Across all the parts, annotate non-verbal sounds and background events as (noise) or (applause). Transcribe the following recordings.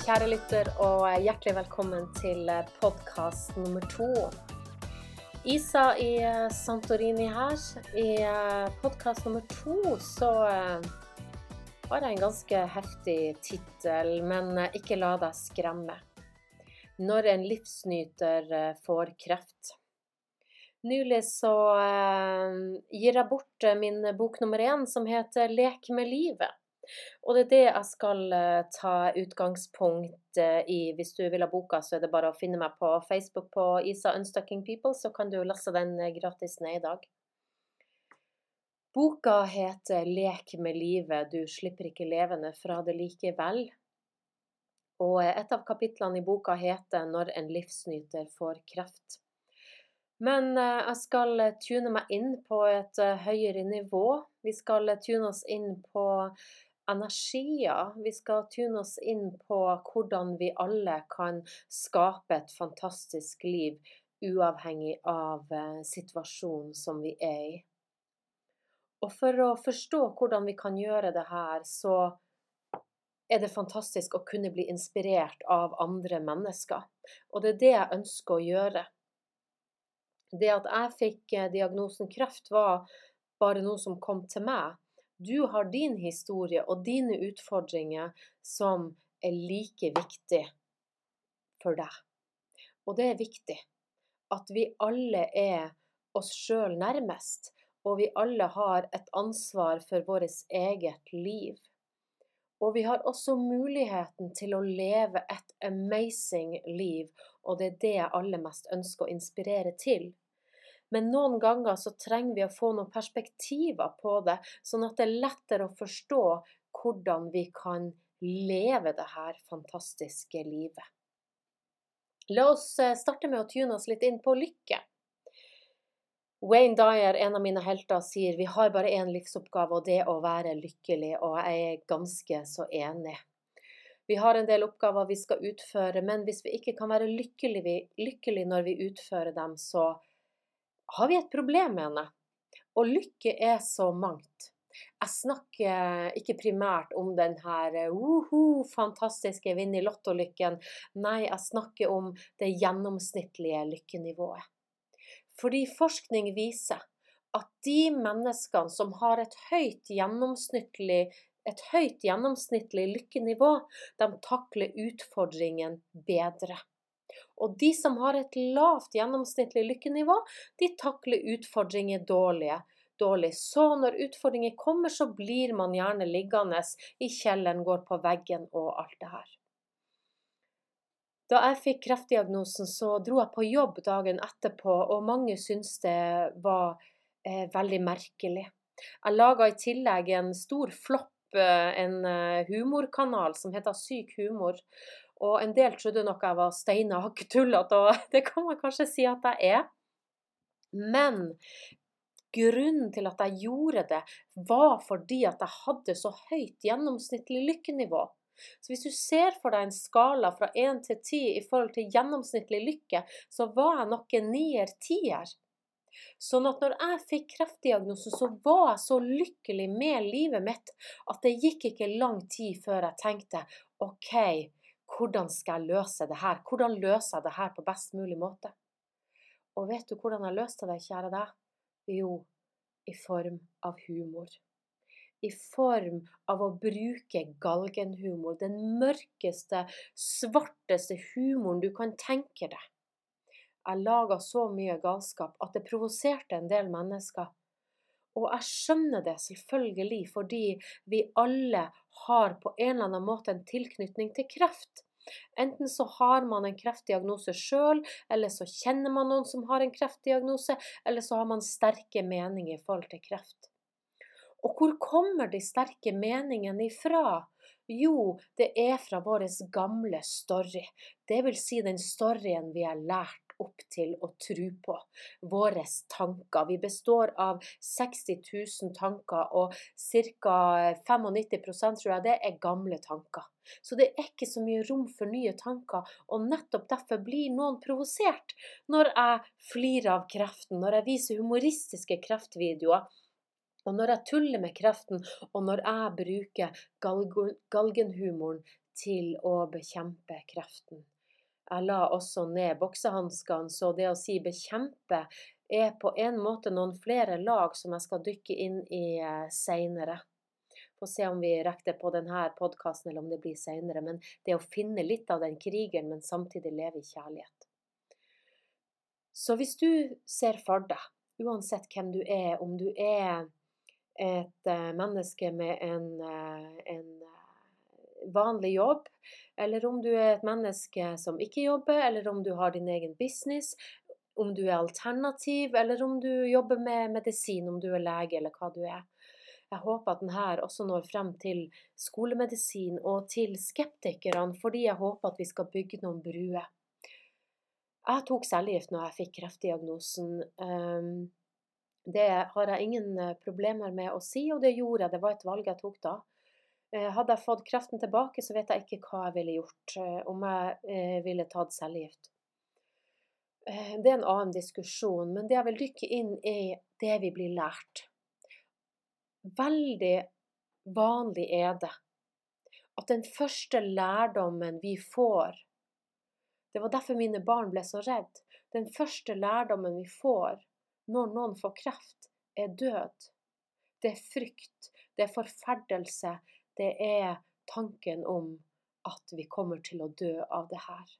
kjære lytter, og hjertelig velkommen til podkast nummer to. Isa i Santorini her. I podkast nummer to så eh, har jeg en ganske heftig tittel, men eh, ikke la deg skremme. Når en livsnyter eh, får kreft. Nylig så gir jeg bort min bok nummer én, som heter 'Lek med livet'. Og det er det jeg skal eh, ta utgangspunkt eh, i. Hvis du vil ha boka, så er det bare å finne meg på Facebook på Isa Unstucking People, så kan du laste den eh, gratis ned i dag. Boka heter 'Lek med livet, du slipper ikke levende fra det likevel'. Og et av kapitlene i boka heter 'Når en livsnyter får kreft'. Men jeg skal tune meg inn på et høyere nivå. Vi skal tune oss inn på energier. Vi skal tune oss inn på hvordan vi alle kan skape et fantastisk liv uavhengig av eh, situasjonen som vi er i. Og for å forstå hvordan vi kan gjøre det her, så er det fantastisk å kunne bli inspirert av andre mennesker. Og det er det jeg ønsker å gjøre. Det at jeg fikk eh, diagnosen kreft, var bare noe som kom til meg. Du har din historie og dine utfordringer som er like viktig for deg. Og det er viktig at vi alle er oss sjøl nærmest, og vi alle har et ansvar for vårt eget liv. Og vi har også muligheten til å leve et amazing liv, og det er det jeg aller mest ønsker å inspirere til. Men noen ganger så trenger vi å få noen perspektiver på det, sånn at det er lettere å forstå hvordan vi kan leve det her fantastiske livet. La oss eh, starte med å tune oss litt inn på lykke. Wayne Dyer, en av mine helter, sier vi har bare én livsoppgave, og det er å være lykkelig, og jeg er ganske så enig. Vi har en del oppgaver vi skal utføre, men hvis vi ikke kan være lykkelige, lykkelig når vi utfører dem, så har vi et problem med henne. Og lykke er så mangt. Jeg snakker ikke primært om den her uhu, fantastiske vinn i lottolykken. Nei, jeg snakker om det gjennomsnittlige lykkenivået. Fordi forskning viser at de menneskene som har et høyt gjennomsnittlig et høyt gjennomsnittlig lykkenivå, de takler utfordringen bedre. Og de som har et lavt gjennomsnittlig lykkenivå, de takler utfordringer dårlige, dårlig. Så når utfordringer kommer, så blir man gjerne liggende i kjelleren, går på veggen og alt det her. Da jeg fikk kreftdiagnosen, så dro jeg på jobb dagen etterpå, og mange syntes det var eh, veldig merkelig. Jeg laga i tillegg en stor flopp, eh, en eh, humorkanal som heter Syk humor. Og en del trodde nok jeg var steinhakk tullete, og (laughs) det kan man kanskje si at jeg er. Men grunnen til at jeg gjorde det, var fordi at jeg hadde så høyt gjennomsnittlig lykkenivå. Så hvis du ser for deg en skala fra 1 til 10 i forhold til gjennomsnittlig lykke, så var jeg nok en nier-tier. Sånn at når jeg fikk kreftdiagnosen, så var jeg så lykkelig med livet mitt at det gikk ikke lang tid før jeg tenkte OK, hvordan skal jeg løse det her? Hvordan løser jeg det her på best mulig måte? Og vet du hvordan jeg løste det, kjære deg? Jo, i form av humor. I form av å bruke galgenhumor. Den mørkeste, svarteste humoren du kan tenke deg. Jeg laga så mye galskap at det provoserte en del mennesker. Og jeg skjønner det selvfølgelig fordi vi alle har på en eller annen måte en tilknytning til kreft. Enten så har man en kreftdiagnose sjøl, eller så kjenner man noen som har en kreftdiagnose, eller så har man sterke meninger i forhold til kreft. Og hvor kommer de sterke meningene ifra? Jo, det er fra vår gamle story. Det vil si den storyen vi har lært opp til å tro på. Våre tanker. Vi består av 60 000 tanker, og ca. 95% tror jeg det er gamle tanker. Så det er ikke så mye rom for nye tanker, og nettopp derfor blir noen provosert når jeg flirer av kreften, når jeg viser humoristiske kreftvideoer. Og når jeg tuller med kreften, og når jeg bruker galgenhumoren til å bekjempe kreften. Jeg la også ned boksehanskene, så det å si bekjempe er på en måte noen flere lag som jeg skal dykke inn i eh, seinere. Få se om vi rekker det på denne podkasten, eller om det blir seinere. Men det å finne litt av den krigen, men samtidig leve i kjærlighet. Så hvis du ser for deg, uansett hvem du er, om du er et uh, menneske med en, uh, en vanlig jobb, eller om du er et menneske som ikke jobber, eller om du har din egen business, om du er alternativ, eller om du jobber med medisin, om du er lege, eller hva du er. Jeg håper at denne også når frem til skolemedisin og til skeptikerne, fordi jeg håper at vi skal bygge noen bruer. Jeg tok cellegift når jeg fikk kreftdiagnosen. Ehm, det har jeg ingen eh, problemer med å si, og det gjorde jeg. Det var et valg jeg tok da. Eh, hadde jeg fått kreften tilbake, så vet jeg ikke hva jeg ville gjort. Eh, om jeg ville tatt cellegift. Det er en annen diskusjon, men det jeg vil dykke inn i, det vi blir lært. Veldig vanlig er det at den første lærdommen vi får det var derfor mine barn ble så redd. Den første lærdommen vi får når noen får kreft, er død. Det er frykt, det er forferdelse, det er tanken om at vi kommer til å dø av det her.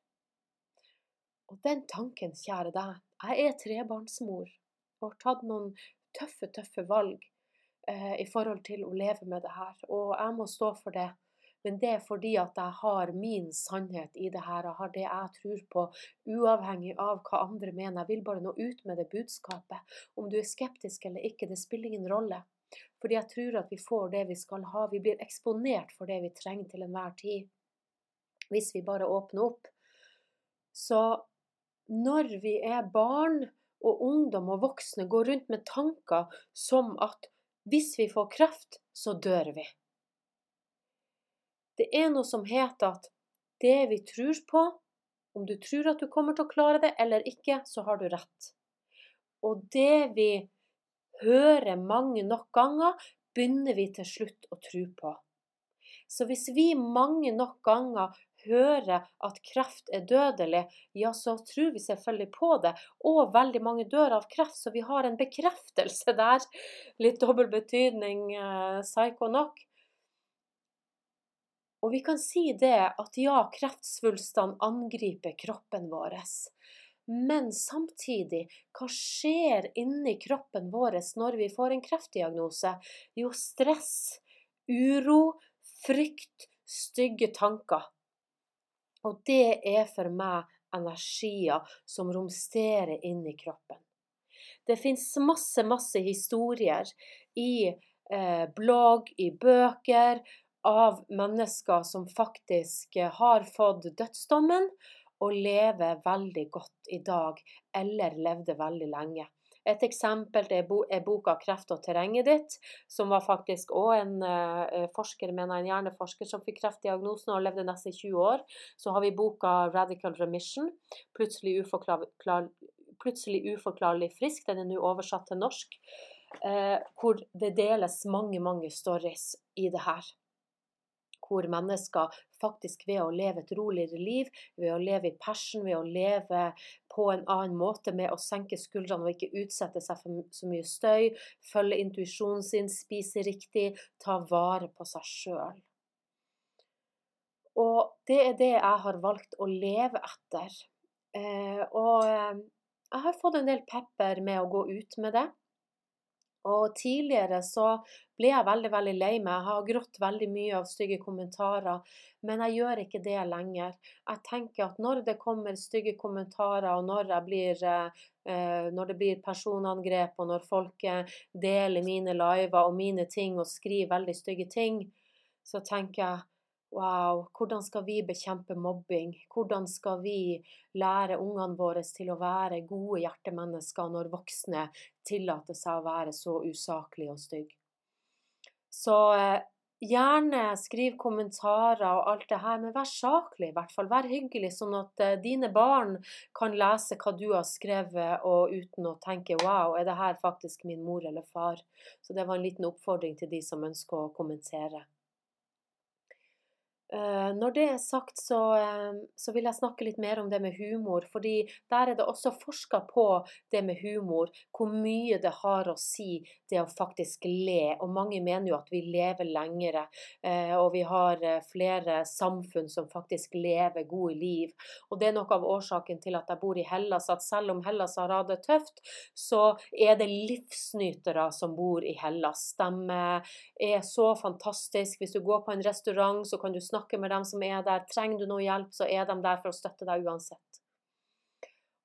Og den tanken, kjære deg, jeg er trebarnsmor og har tatt noen tøffe, tøffe valg eh, i forhold til å leve med det her, og jeg må stå for det. Men det er fordi at jeg har min sannhet i det her. Jeg har det jeg tror på, uavhengig av hva andre mener. Jeg vil bare nå ut med det budskapet. Om du er skeptisk eller ikke, det spiller ingen rolle. Fordi jeg tror at vi får det vi skal ha. Vi blir eksponert for det vi trenger til enhver tid. Hvis vi bare åpner opp. Så når vi er barn og ungdom og voksne går rundt med tanker som at hvis vi får kreft, så dør vi. Det er noe som heter at det vi tror på, om du tror at du kommer til å klare det eller ikke, så har du rett. Og det vi hører mange nok ganger, begynner vi til slutt å tro på. Så hvis vi mange nok ganger hører at kreft er dødelig, ja, så tror vi selvfølgelig på det. Og veldig mange dør av kreft, så vi har en bekreftelse der. Litt dobbel betydning, eh, psyko nok. Og vi kan si det at ja, kreftsvulstene angriper kroppen vår. Men samtidig, hva skjer inni kroppen vår når vi får en kreftdiagnose? Jo, stress, uro, frykt, stygge tanker. Og det er for meg energier som romsterer inni kroppen. Det fins masse, masse historier i eh, blogg, i bøker, av mennesker som faktisk eh, har fått dødsdommen og lever veldig godt i dag, eller levde veldig lenge. Et eksempel er boka 'Kreft og terrenget ditt', som var faktisk òg en uh, forsker, mener en hjerneforsker som fikk kreftdiagnosen og levde nesten 20 år. Så har vi boka 'Radical Remission', plutselig, uforklar, plutselig uforklarlig frisk. Den er nå oversatt til norsk. Uh, hvor det deles mange, mange stories i det her hvor mennesker faktisk ved å leve et roligere liv, ved å leve i passion, ved å leve på en annen måte med å senke skuldrene og ikke utsette seg for så mye støy, følge intuisjonen sin, spise riktig, ta vare på seg sjøl. Og det er det jeg har valgt å leve etter. Eh, og eh, jeg har fått en del pepper med å gå ut med det. Og tidligere så ble jeg veldig, veldig lei meg. Jeg har grått veldig mye av stygge kommentarer, men jeg gjør ikke det lenger. Jeg tenker at når det kommer stygge kommentarer, og når, blir, eh, når det blir personangrep, og når folk eh, deler mine liver og mine ting og skriver veldig stygge ting, så tenker jeg Wow, hvordan skal vi bekjempe mobbing? Hvordan skal vi lære ungene våre til å være gode hjertemennesker når voksne tillater seg å være så usaklige og stygge? Så eh, gjerne skriv kommentarer og alt det her, men vær saklig i hvert fall. Vær hyggelig, sånn at eh, dine barn kan lese hva du har skrevet, og uten å tenke 'wow, er det her faktisk min mor eller far'? Så det var en liten oppfordring til de som ønsker å kommentere. Eh, når det er sagt, så, eh, så, vil jeg snakke litt mer om det med humor. fordi der er det også forska på det med humor. Hvor mye det har å si, det å faktisk le. Og mange mener jo at vi lever lengre. Eh, og vi har flere samfunn som faktisk lever gode liv. Og det er noe av årsaken til at jeg bor i Hellas. At selv om Hellas har hatt det tøft, så er det livsnytere som bor i Hellas. De er så fantastiske. Hvis du går på en restaurant, så kan du snakke snakke med dem som er der. Trenger du noe hjelp, så er de der for å støtte deg uansett.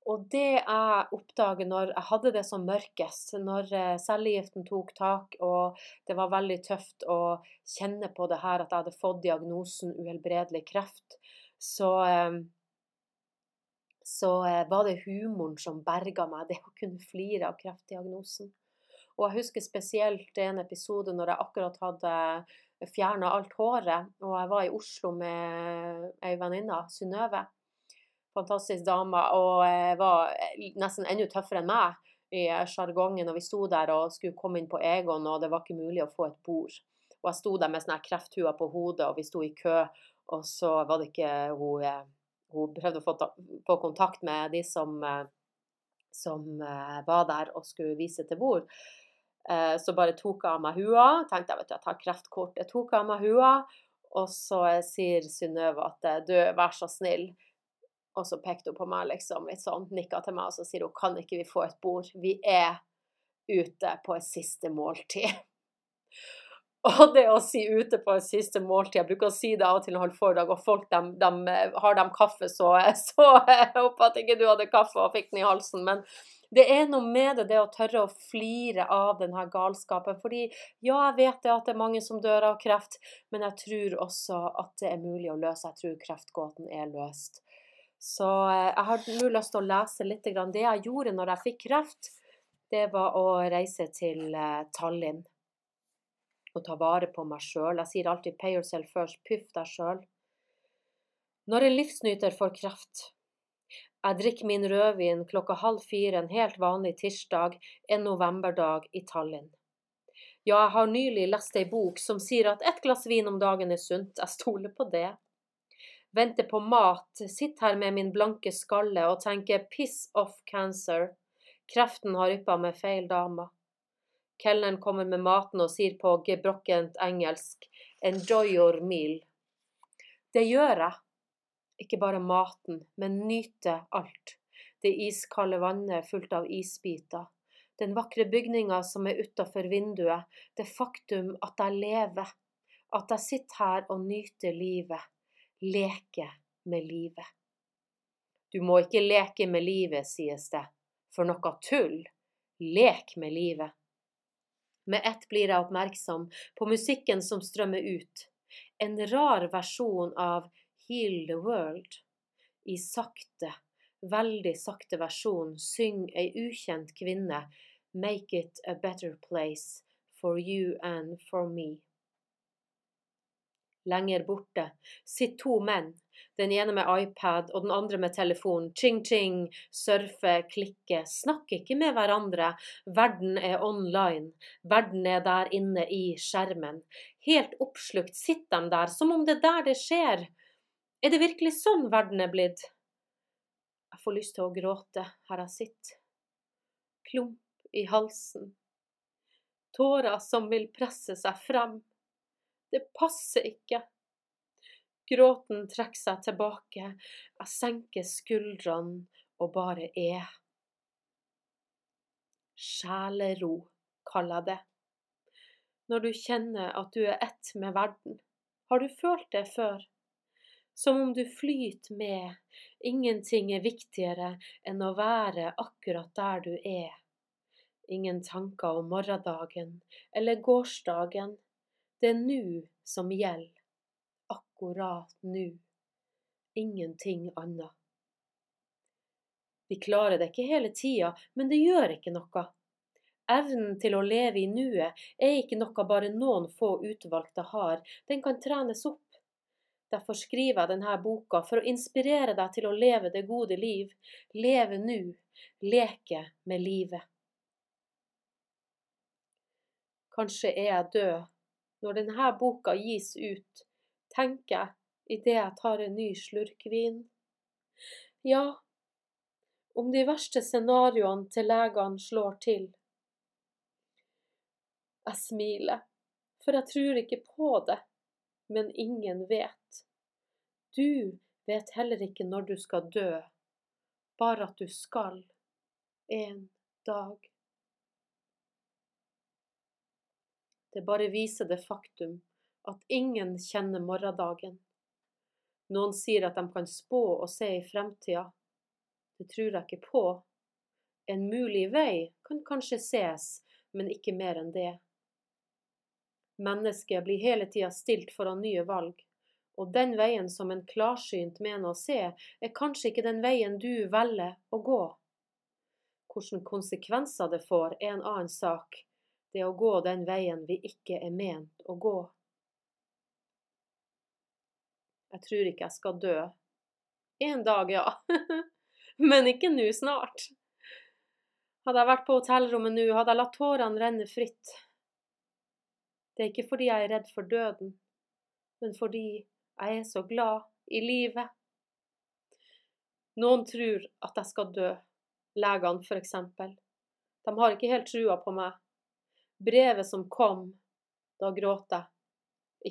Og det jeg oppdager når jeg hadde det som mørkest, når eh, cellegiften tok tak og det var veldig tøft å kjenne på det her at jeg hadde fått diagnosen uhelbredelig kreft, så, eh, så eh, var det humoren som berga meg, (laughs) det å kunne flire av kreftdiagnosen. Og jeg husker spesielt en episode når jeg akkurat hadde fjerna alt håret. Og jeg var i Oslo med ei venninne, Synnøve. Fantastisk dame. Og var nesten enda tøffere enn meg i sjargongen. Og vi sto der og skulle komme inn på Egon, og det var ikke mulig å få et bord. Og jeg sto der med sånne krefthua på hodet, og vi sto i kø, og så var det ikke hun eh, Hun prøvde å få, få kontakt med de som, eh, som eh, var der og skulle vise til bord. Eh, så bare tok jeg av meg hua. Tenkte jeg vet du, jeg tar kreftkort. Jeg tok av meg hua, og så sier Synnøve at eh, du, vær så snill. Og så pekte hun på meg liksom, litt sånn, nikka til meg, og så sier hun kan ikke vi få et bord? Vi er ute på et siste måltid. (laughs) Og det å si ute på et siste måltid Jeg bruker å si det av og til når jeg holder foredrag, og folk de, de, har de kaffe, så, (laughs) så jeg håper at ikke du hadde kaffe og fikk den i halsen. Men det er noe med det, det å tørre å flire av denne galskapen. Fordi ja, jeg vet det at det er mange som dør av kreft, men jeg tror også at det er mulig å løse. Jeg tror kreftgåten er løst. Så eh, jeg har nå lyst til å lese litt. Det jeg gjorde når jeg fikk kreft, det var å reise til eh, Tallinn og ta vare på meg sjøl. Jeg sier alltid 'pay yourself first', pyff deg sjøl. Når en livsnyter får kreft, jeg drikker min rødvin klokka halv fire en helt vanlig tirsdag en novemberdag i Tallinn. Ja, jeg har nylig lest ei bok som sier at ett glass vin om dagen er sunt. Jeg stoler på det. Venter på mat, sitter her med min blanke skalle og tenker piss off cancer. Kreften har yppa med feil dame. Kelneren kommer med maten og sier på gebrokkent engelsk enjoy your meal. Det gjør jeg. Ikke bare maten, men nyte alt. Det iskalde vannet fullt av isbiter. Den vakre bygninga som er utafor vinduet. Det faktum at jeg lever. At jeg sitter her og nyter livet. Leker med livet. Du må ikke leke med livet, sies det. For noe tull. Lek med livet. Med ett blir jeg oppmerksom på musikken som strømmer ut. En rar versjon av Heal the World. I sakte, veldig sakte versjon synger ei ukjent kvinne Make it a better place for you and for me. Lenger borte sitter to menn, den ene med iPad og den andre med telefon. Ching-ching, surfe, klikke, snakker ikke med hverandre. Verden er online. Verden er der inne i skjermen. Helt oppslukt sitter de der, som om det er der det skjer. Er det virkelig sånn verden er blitt? Jeg får lyst til å gråte her jeg sitter. Klump i halsen. Tårer som vil presse seg frem. Det passer ikke. Gråten trekker seg tilbake. Jeg senker skuldrene og bare er. Sjelero, kaller jeg det. Når du kjenner at du er ett med verden. Har du følt det før? Som om du flyter med. Ingenting er viktigere enn å være akkurat der du er. Ingen tanker om morgendagen eller gårsdagen. Det er nå som gjelder. Akkurat nå. Ingenting annet. Vi klarer det ikke hele tida, men det gjør ikke noe. Evnen til å leve i nuet er ikke noe bare noen få utvalgte har, den kan trenes opp. Derfor skriver jeg denne boka for å inspirere deg til å leve det gode liv, leve nå, leke med livet. Kanskje er jeg død. Når denne boka gis ut, tenker jeg idet jeg tar en ny slurk vin. Ja, om de verste scenarioene til legene slår til. Jeg smiler, for jeg tror ikke på det, men ingen vet. Du vet heller ikke når du skal dø, bare at du skal, en dag. Det bare viser det faktum at ingen kjenner morgendagen. Noen sier at de kan spå og se i fremtida. Det tror jeg ikke på. En mulig vei kan kanskje ses, men ikke mer enn det. Mennesket blir hele tida stilt foran nye valg, og den veien som en klarsynt mener å se, er kanskje ikke den veien du velger å gå. Hvilke konsekvenser det får, er en annen sak, det å gå den veien vi ikke er ment å gå. Jeg tror ikke jeg skal dø. En dag, ja. (laughs) Men ikke nå snart. Hadde jeg vært på hotellrommet nå, hadde jeg latt tårene renne fritt. Det er ikke fordi jeg er redd for døden, men fordi jeg er så glad i livet. Noen tror at jeg skal dø, legene eksempel. De har ikke helt trua på meg. Brevet som kom, da gråt jeg.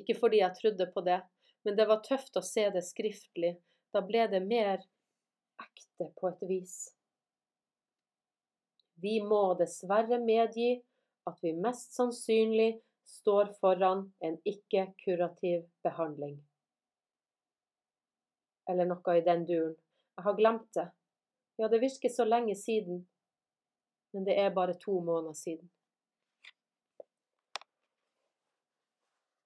Ikke fordi jeg trodde på det, men det var tøft å se det skriftlig. Da ble det mer ekte på et vis. Vi må dessverre medgi at vi mest sannsynlig står foran en ikke-kurativ behandling. Eller noe i den duren. Jeg har glemt det. Ja, det virker så lenge siden, men det er bare to måneder siden.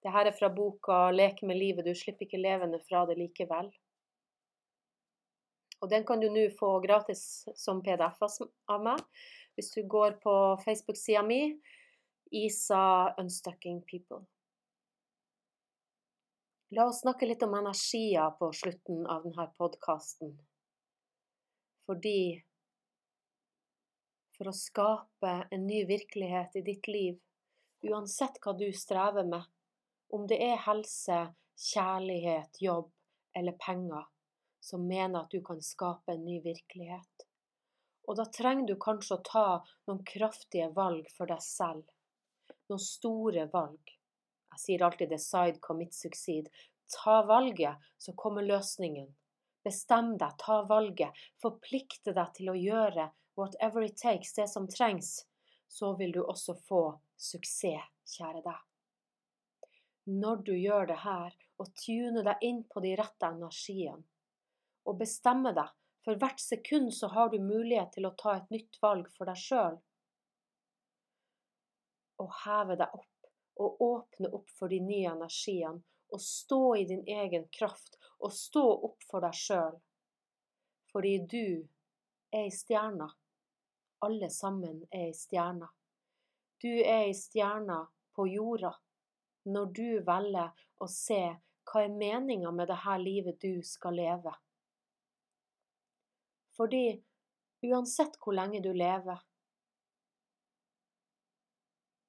Det her er fra boka 'Leke med livet'. Du slipper ikke levende fra det likevel. Og den kan du nå få gratis som PDF av meg hvis du går på Facebook-sida mi, Isa Unstucking People. La oss snakke litt om energier på slutten av denne podkasten. Fordi for å skape en ny virkelighet i ditt liv, uansett hva du strever med, om det er helse, kjærlighet, jobb eller penger som mener at du kan skape en ny virkelighet. Og da trenger du kanskje å ta noen kraftige valg for deg selv. Noen store valg. Jeg sier alltid 'decide, commit, succeed'. Ta valget, så kommer løsningen. Bestem deg, ta valget, forplikte deg til å gjøre whatever it takes, det som trengs. Så vil du også få suksess, kjære deg når du gjør det her, og tuner deg inn på de rette energiene, og bestemmer deg, for hvert sekund så har du mulighet til å ta et nytt valg for deg sjøl. Og heve deg opp og åpne opp for de nye energiene, og stå i din egen kraft og stå opp for deg sjøl. Fordi du er ei stjerne. Alle sammen er ei stjerne. Du er ei stjerne på jorda når du velger å se hva er meninga med det her livet du skal leve. Fordi uansett hvor lenge du lever,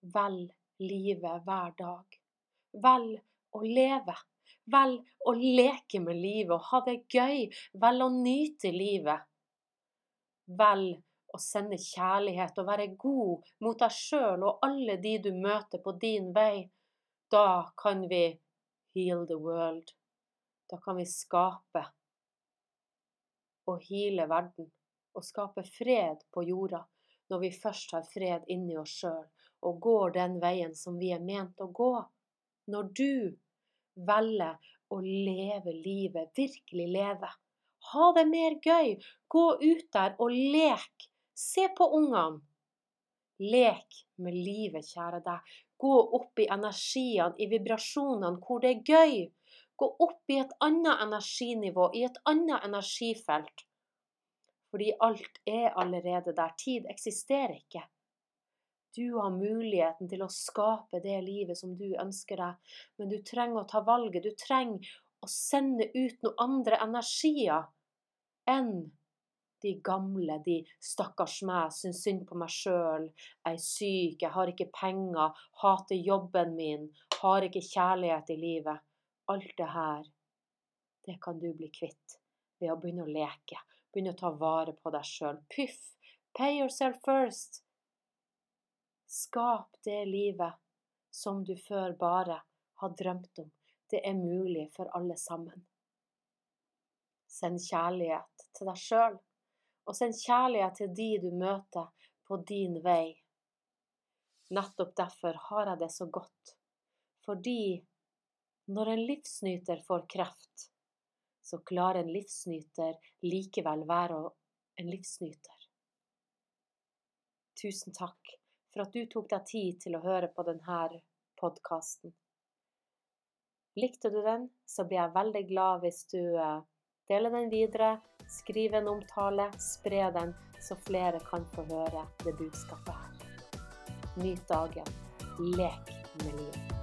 velg livet hver dag. Vel å leve. Vel å leke med livet og ha det gøy. Vel å nyte livet. Vel å sende kjærlighet og være god mot deg sjøl og alle de du møter på din vei. Da kan vi heal the world. Da kan vi skape og heale verden og skape fred på jorda når vi først har fred inni oss sjøl og går den veien som vi er ment å gå. Når du velger å leve livet, virkelig leve. Ha det mer gøy. Gå ut der og lek. Se på ungene. Lek med livet, kjære deg. Gå opp i energiene, i vibrasjonene, hvor det er gøy. Gå opp i et annet energinivå, i et annet energifelt. Fordi alt er allerede der. Tid eksisterer ikke. Du har muligheten til å skape det livet som du ønsker deg, men du trenger å ta valget. Du trenger å sende ut noen andre energier enn de gamle, de stakkars meg, syns synd på meg sjøl, jeg er syk, jeg har ikke penger, hater jobben min, har ikke kjærlighet i livet. Alt det her det kan du bli kvitt ved å begynne å leke, begynne å ta vare på deg sjøl. Pyff! Pay yourself first! Skap det livet som du før bare har drømt om. Det er mulig for alle sammen. Send kjærlighet til deg sjøl, og send kjærlighet til de du møter på din vei. Nettopp derfor har jeg det så godt, fordi når en livsnyter får kreft, så klarer en livsnyter likevel være en livsnyter. Tusen takk for at du tok deg tid til å høre på denne podkasten. Likte du den, så blir jeg veldig glad hvis du eh, deler den videre, skriver en omtale, spre den, så flere kan få høre det budskapet her. Nyt dagen. Lek med livet.